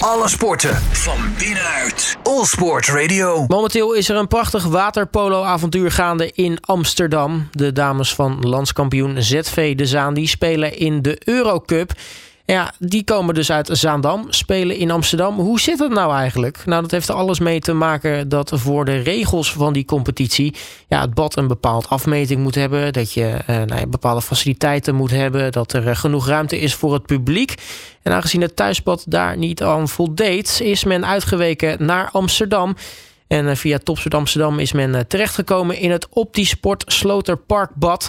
Alle sporten van binnenuit. All Sport Radio. Momenteel is er een prachtig waterpolo-avontuur gaande in Amsterdam. De dames van landskampioen ZV De Zaan die spelen in de Eurocup. Ja, die komen dus uit Zaandam, spelen in Amsterdam. Hoe zit het nou eigenlijk? Nou, dat heeft er alles mee te maken dat voor de regels van die competitie... Ja, het bad een bepaald afmeting moet hebben. Dat je eh, nou bepaalde faciliteiten moet hebben. Dat er eh, genoeg ruimte is voor het publiek. En aangezien het thuisbad daar niet aan voldeed... is men uitgeweken naar Amsterdam... En eh, via Topsport Amsterdam is men eh, terechtgekomen in het Optisport Sloterparkbad.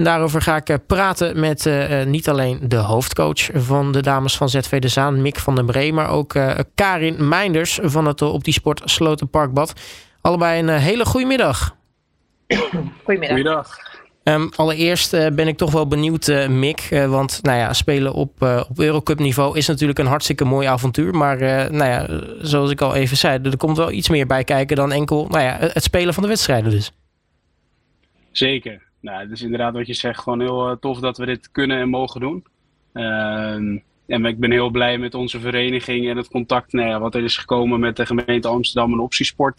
En daarover ga ik eh, praten met uh, niet alleen de hoofdcoach van de dames van ZV De Zaan, Mick van den Bree, maar ook uh, Karin Meinders van het Op die Sport Slotenparkbad. Allebei een hele goede middag. Goedemiddag. Goeiedag. Um, allereerst uh, ben ik toch wel benieuwd, uh, Mick. Uh, want nou ja, spelen op, op Eurocup niveau is natuurlijk een hartstikke mooi avontuur. Maar nou ja, zoals ik al even zei, er komt wel iets meer bij kijken dan enkel nou ja, het spelen van de wedstrijden dus. Zeker. Nou, is inderdaad wat je zegt, gewoon heel tof dat we dit kunnen en mogen doen. Ehm, en ik ben heel blij met onze vereniging en het contact nou ja, wat er is gekomen met de gemeente Amsterdam en Optiesport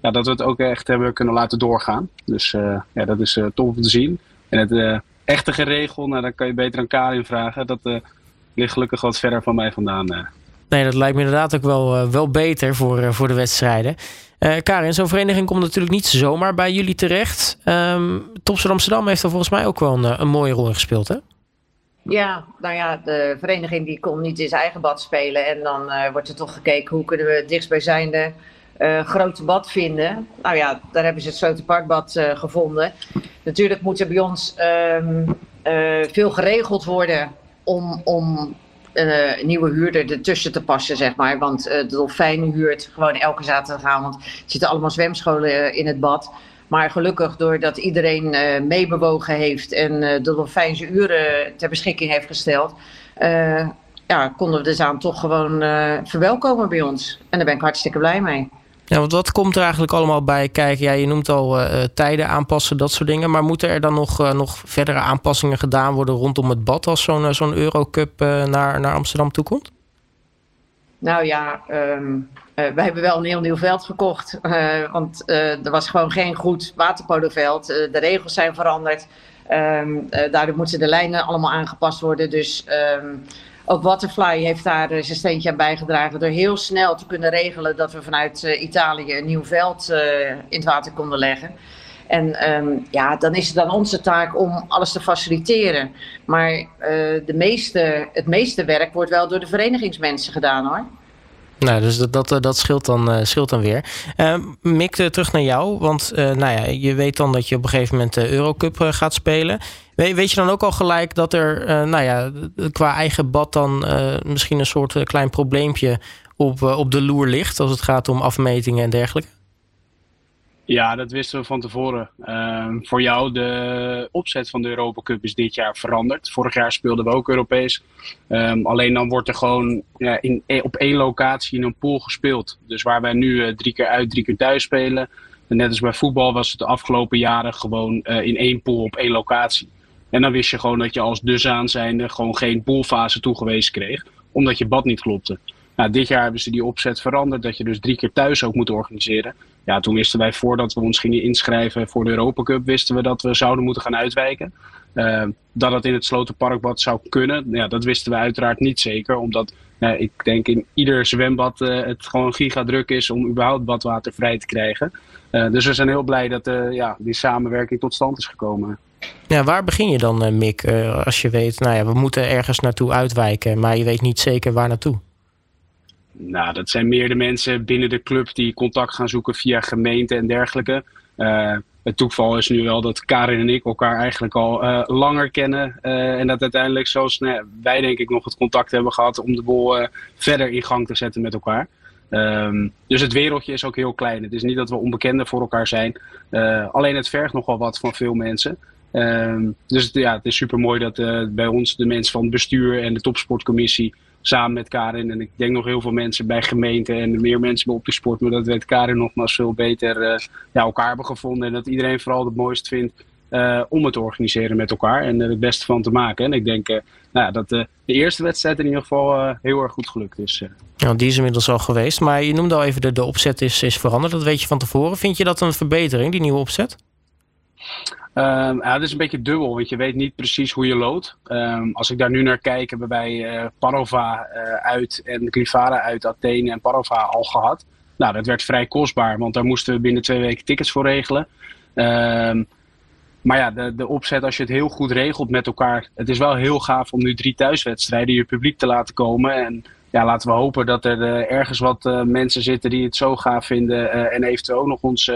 ja, dat we het ook echt hebben kunnen laten doorgaan. Dus uh, ja, dat is uh, tof om te zien. En het echte geregel, nou, dan kan je beter aan Karin vragen. Dat ligt gelukkig wat verder van mij vandaan. Nee, dat lijkt me inderdaad ook wel, wel beter voor, voor de wedstrijden. Karin, zo'n vereniging komt natuurlijk niet zomaar bij jullie terecht. Um, Topstad Amsterdam heeft er volgens mij ook wel een, een mooie rol gespeeld, hè? Ja, nou ja, de vereniging die kon niet in zijn eigen bad spelen. En dan wordt er toch gekeken hoe kunnen we dichtstbijzijnde uh, grote bad vinden. Nou ja, daar hebben ze het Slotenparkbad uh, gevonden. Natuurlijk moet er bij ons uh, veel geregeld worden om, om een nieuwe huurder ertussen te passen, zeg maar. Want de Dolfijn huurt gewoon elke zaterdagavond. Er zitten allemaal zwemscholen in het bad. Maar gelukkig, doordat iedereen meebewogen heeft en de Dolfijn zijn uren ter beschikking heeft gesteld, ja, konden we de zaal toch gewoon verwelkomen bij ons. En daar ben ik hartstikke blij mee. Ja, want wat komt er eigenlijk allemaal bij kijken? Ja, je noemt al uh, tijden aanpassen, dat soort dingen. Maar moeten er dan nog, uh, nog verdere aanpassingen gedaan worden rondom het bad als zo'n zo'n Eurocup naar, naar Amsterdam toekomt? Nou ja, um, wij hebben wel een heel nieuw veld gekocht. want er was gewoon geen goed waterpoloveld. de regels zijn veranderd. Um, daardoor moeten de lijnen allemaal aangepast worden. Dus um, ook Waterfly heeft daar uh, zijn steentje aan bijgedragen door heel snel te kunnen regelen dat we vanuit uh, Italië een nieuw veld uh, in het water konden leggen. En um, ja, dan is het dan onze taak om alles te faciliteren. Maar de meeste, het meeste werk wordt wel door de verenigingsmensen gedaan hoor. Nou, dus dat, dat, dat scheelt, dan, scheelt dan weer. Uh, terug naar jou. Want nou ja, je weet dan dat je op een gegeven moment de Eurocup gaat spelen. We, weet je dan ook al gelijk dat er nou ja, qua eigen bad dan misschien een soort klein probleempje op, op de loer ligt als het gaat om afmetingen en dergelijke? Ja, dat wisten we van tevoren. Uh, voor jou, de opzet van de Europa Cup is dit jaar veranderd. Vorig jaar speelden we ook Europees. Um, alleen dan wordt er gewoon ja, in, op één locatie in een pool gespeeld. Dus waar wij nu drie keer uit, drie keer thuis spelen. En net als bij voetbal was het de afgelopen jaren gewoon in één pool op één locatie. En dan wist je gewoon dat je als dus aan zijnde gewoon geen poolfase toegewezen kreeg. Omdat je bad niet klopte. Nou, dit jaar hebben ze die opzet veranderd, dat je dus drie keer thuis ook moet organiseren. Ja, toen wisten wij voordat we ons gingen inschrijven voor de Europa Cup, wisten we dat we zouden moeten gaan uitwijken. Uh, dat het in het Slotenparkbad zou kunnen, ja, dat wisten we uiteraard niet zeker. Omdat uh, ik denk in ieder zwembad uh, het gewoon gigadruk is om überhaupt badwater vrij te krijgen. Uh, dus we zijn heel blij dat ja, die samenwerking tot stand is gekomen. Ja, waar begin je dan, Mick, als je weet, nou ja, we moeten ergens naartoe uitwijken, maar je weet niet zeker waar naartoe? Nou, dat zijn meer de mensen binnen de club die contact gaan zoeken via gemeente en dergelijke. Uh, het toeval is nu wel dat Karin en ik elkaar eigenlijk al langer kennen. En dat uiteindelijk zoals nou, wij denk ik nog het contact hebben gehad om de bol verder in gang te zetten met elkaar. Um, dus het wereldje is ook heel klein. Het is niet dat we onbekenden voor elkaar zijn. alleen het vergt nogal wat van veel mensen. Um, dus het, ja, het is super mooi dat bij ons de mensen van het bestuur en de topsportcommissie samen met Karin. En ik denk nog heel veel mensen bij gemeenten en meer mensen bij op de sport. Maar dat weet Karin nogmaals veel beter uh, ja, elkaar hebben gevonden. En dat iedereen vooral het mooist vindt om het te organiseren met elkaar en er het beste van te maken. En ik denk nou dat de eerste wedstrijd in ieder geval heel erg goed gelukt is. Ja, die is inmiddels al geweest. Maar je noemde al even de, de opzet is, is veranderd. Dat weet je van tevoren. Vind je dat een verbetering, die nieuwe opzet? Um, ja, het is een beetje dubbel, want je weet niet precies hoe je loodt. Um, als ik daar nu naar kijk, hebben wij uh, Parova uh, uit en Grifara uit Athene en Parova al gehad. Nou, dat werd vrij kostbaar, want daar moesten we binnen twee weken tickets voor regelen. Um, maar ja, de, de opzet, als je het heel goed regelt met elkaar. Het is wel heel gaaf om nu drie thuiswedstrijden je publiek te laten komen. En ja, laten we hopen dat er uh, ergens wat mensen zitten die het zo gaaf vinden. en eventueel ook nog ons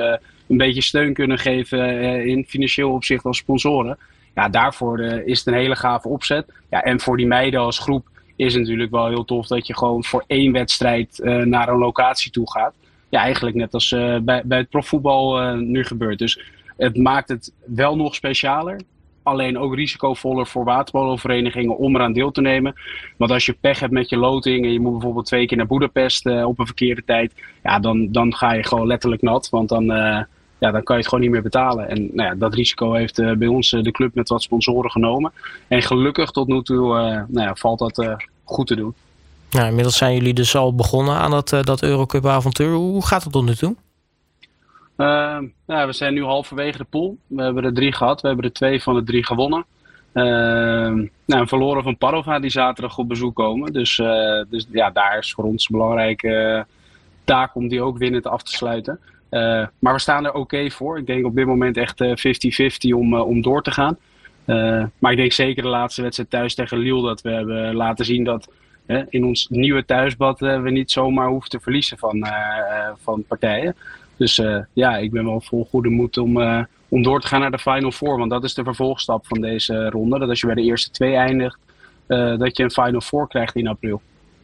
een beetje steun kunnen geven eh, in financieel opzicht als sponsoren. Ja, daarvoor eh, is het een hele gave opzet. Ja, en voor die meiden als groep is het natuurlijk wel heel tof dat je gewoon voor één wedstrijd eh, naar een locatie toe gaat. Ja, eigenlijk net als bij, bij het profvoetbal nu gebeurt. Dus het maakt het wel nog specialer alleen ook risicovoller voor waterpoloverenigingen om eraan deel te nemen. Want als je pech hebt met je loting en je moet bijvoorbeeld twee keer naar Boedapest op een verkeerde tijd, ja, dan, dan ga je gewoon letterlijk nat. Want dan, ja, dan kan je het gewoon niet meer betalen. En nou ja, dat risico heeft uh, bij ons de club met wat sponsoren genomen. En gelukkig tot nu toe nou ja, valt dat goed te doen. Nou, inmiddels zijn jullie dus al begonnen aan dat, dat Eurocup avontuur. Hoe gaat het tot nu toe? Nou, we zijn nu halverwege de pool. We hebben er drie gehad. We hebben er twee van de drie gewonnen. Uh, nou, verloren van Parova die zaterdag op bezoek komen. Dus, dus ja, daar is voor ons een belangrijke taak om die ook winnend af te sluiten. Uh, maar we staan er oké voor. Ik denk op dit moment echt 50-50 om, om door te gaan. maar ik denk zeker de laatste wedstrijd thuis tegen Lille dat we hebben laten zien dat in ons nieuwe thuisbad we niet zomaar hoeven te verliezen van, van partijen. Dus ja, ik ben wel vol goede moed om, om door te gaan naar de Final Four. Want dat is de vervolgstap van deze ronde. Dat als je bij de eerste twee eindigt, dat je een Final Four krijgt in april.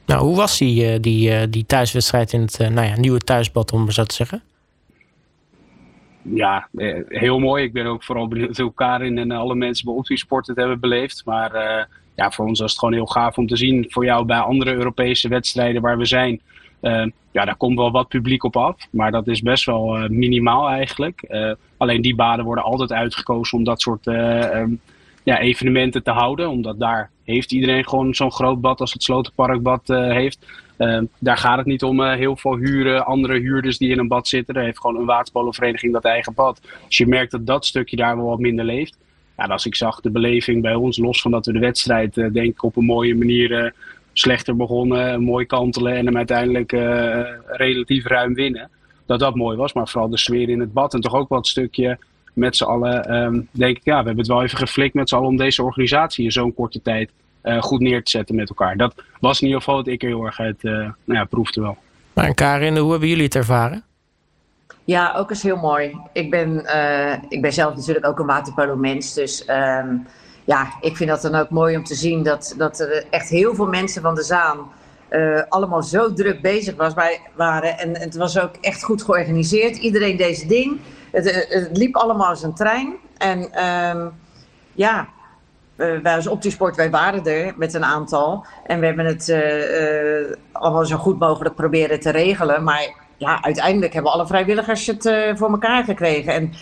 Nou, hoe was die, die, die thuiswedstrijd in het nou ja, nieuwe thuisbad, om zo te zeggen? Ja, heel mooi. Ik ben ook vooral benieuwd hoe Karin en alle mensen bij Optiesport het hebben beleefd. Maar ja, voor ons was het gewoon heel gaaf om te zien. Voor jou bij andere Europese wedstrijden waar we zijn uh, ja, daar komt wel wat publiek op af, maar dat is best wel minimaal eigenlijk. Alleen die baden worden altijd uitgekozen om dat soort um, ja, evenementen te houden, omdat daar heeft iedereen gewoon zo'n groot bad als het Slotenparkbad heeft. Ehm, daar gaat het niet om heel veel huren, andere huurders die in een bad zitten. Er heeft gewoon een waterpolenvereniging dat eigen bad. Dus je merkt dat dat stukje daar wel wat minder leeft. Ja, als ik zag de beleving bij ons, los van dat we de wedstrijd denk ik op een mooie manier slechter begonnen, mooi kantelen en hem uiteindelijk relatief ruim winnen. Dat dat mooi was, maar vooral de sfeer in het bad en toch ook wat stukje met z'n allen. Um, denk ik, ja, we hebben het wel even geflikt met z'n allen om deze organisatie in zo'n korte tijd uh, goed neer te zetten met elkaar. Dat was in ieder geval wat ik er heel erg uit uh, nou ja, proefde wel. Maar en Karin, hoe hebben jullie het ervaren? Ja, ook eens heel mooi. Ik ben, ik ben zelf natuurlijk ook een waterpolo mens, dus... Um, ja, ik vind dat dan ook mooi om te zien dat, dat er echt heel veel mensen van de Zaan uh, allemaal zo druk bezig was, bij, waren. En, het was ook echt goed georganiseerd. Iedereen deze ding. Het, eh, het liep allemaal als een trein. En um, ja, uh, wij als Optisport, wij waren er met een aantal. En we hebben het uh, allemaal zo goed mogelijk proberen te regelen. Maar ja, uiteindelijk hebben alle vrijwilligers het voor elkaar gekregen. En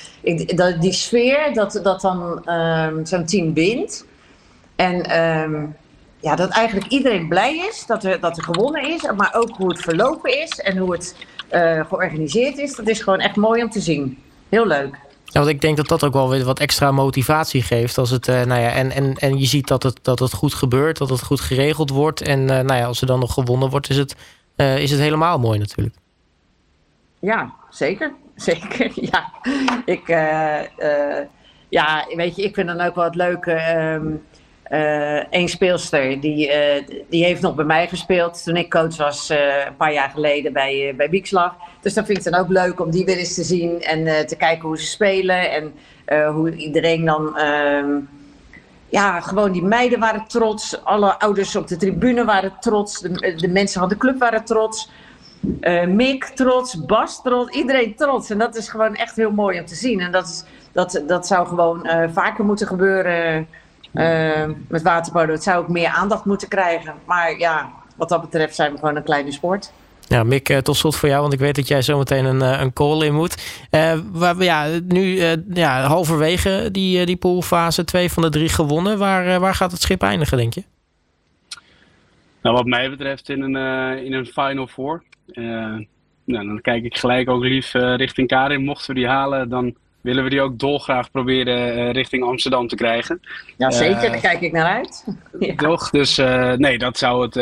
dat, die sfeer, dat, dat dan um, zo'n team wint. En um, ja, dat eigenlijk iedereen blij is dat er, dat er gewonnen is. Maar ook hoe het verlopen is en hoe het georganiseerd is. Dat is gewoon echt mooi om te zien. Heel leuk. Ja, want ik denk dat dat ook wel weer wat extra motivatie geeft. Als het, uh, nou ja, en, en, en je ziet dat het, dat het goed gebeurt, dat het goed geregeld wordt. En nou ja, als er dan nog gewonnen wordt, is het, is het helemaal mooi natuurlijk. Ja, zeker. Zeker, ja. Ik, ja, weet je, ik vind dan ook wel het leuke. Um, uh, een speelster, die, die heeft nog bij mij gespeeld toen ik coach was een paar jaar geleden bij, bij Wiekslag. Dus dan vind ik dan ook leuk om die weer eens te zien en te kijken hoe ze spelen. En hoe iedereen dan... Um, ja, gewoon die meiden waren trots. Alle ouders op de tribune waren trots. De, mensen van de club waren trots. Mick trots, Bas trots, iedereen trots. En dat is gewoon echt heel mooi om te zien. En dat, is, dat, dat zou gewoon vaker moeten gebeuren uh, met waterpolo. Het zou ook meer aandacht moeten krijgen. Maar ja, wat dat betreft zijn we gewoon een kleine sport. Ja, Mick, tot slot voor jou, want ik weet dat jij zometeen een, een call in moet. waar, ja, nu ja, halverwege die, die poolfase, twee van de drie gewonnen. Waar, waar gaat het schip eindigen, denk je? Nou, wat mij betreft in een, in een Final Four. nou, dan kijk ik gelijk ook lief richting Karin. Mochten we die halen, dan willen we die ook dolgraag proberen uh, richting Amsterdam te krijgen. Ja, zeker. Uh, Daar kijk ik naar uit. Toch? Dus uh, nee, dat zou het,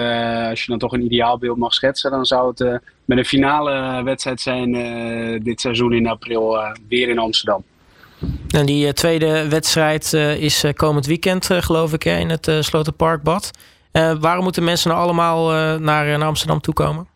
als je dan toch een ideaalbeeld mag schetsen, dan zou het met een finale wedstrijd zijn dit seizoen in april weer in Amsterdam. En die tweede wedstrijd is komend weekend, geloof ik, hè, in het Slotenparkbad. waarom moeten mensen nou allemaal naar, naar Amsterdam toekomen?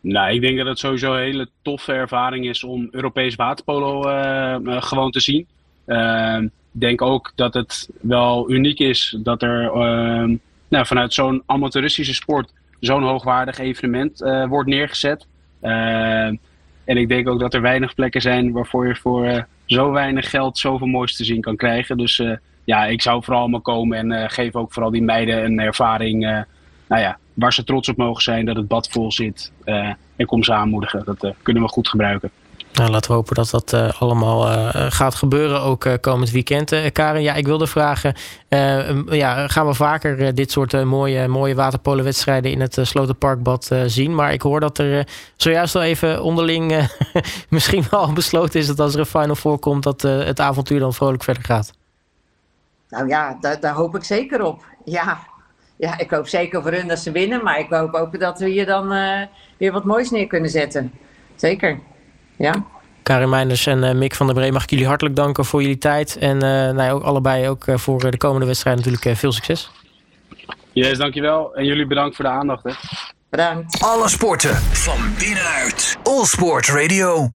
Nou, ik denk dat het sowieso een hele toffe ervaring is om Europees waterpolo uh, gewoon te zien. Uh, ik denk ook dat het wel uniek is dat er ehm, nou, vanuit zo'n amateuristische sport zo'n hoogwaardig evenement uh, wordt neergezet. Ehm, en ik denk ook dat er weinig plekken zijn waarvoor je voor zo weinig geld zoveel moois te zien kan krijgen. Dus ja, ik zou vooral allemaal komen en geef ook vooral die meiden een ervaring nou ja, waar ze trots op mogen zijn dat het bad vol zit. Uh, en kom ze aanmoedigen. Dat uh, kunnen we goed gebruiken. Nou, laten we hopen dat dat uh, allemaal uh, gaat gebeuren, ook komend weekend. Karin, ja, ik wilde vragen, ja, gaan we vaker dit soort mooie, mooie waterpolenwedstrijden in het Slotenparkbad zien? Maar ik hoor dat er zojuist al even onderling misschien wel besloten is dat als er een Final voorkomt, dat het avontuur dan vrolijk verder gaat. Nou ja, daar, daar hoop ik zeker op. Ja, ja, ik hoop zeker voor hun dat ze winnen. Maar ik hoop ook dat we hier dan uh, weer wat moois neer kunnen zetten. Zeker, ja. Karin Meinders en uh, Mick van der Bree, mag ik jullie hartelijk danken voor jullie tijd. En uh, nou, ook allebei ook voor de komende wedstrijd natuurlijk veel succes. Yes, dankjewel. En jullie bedankt voor de aandacht. Hè. Bedankt. Alle sporten van binnenuit. All Sport Radio.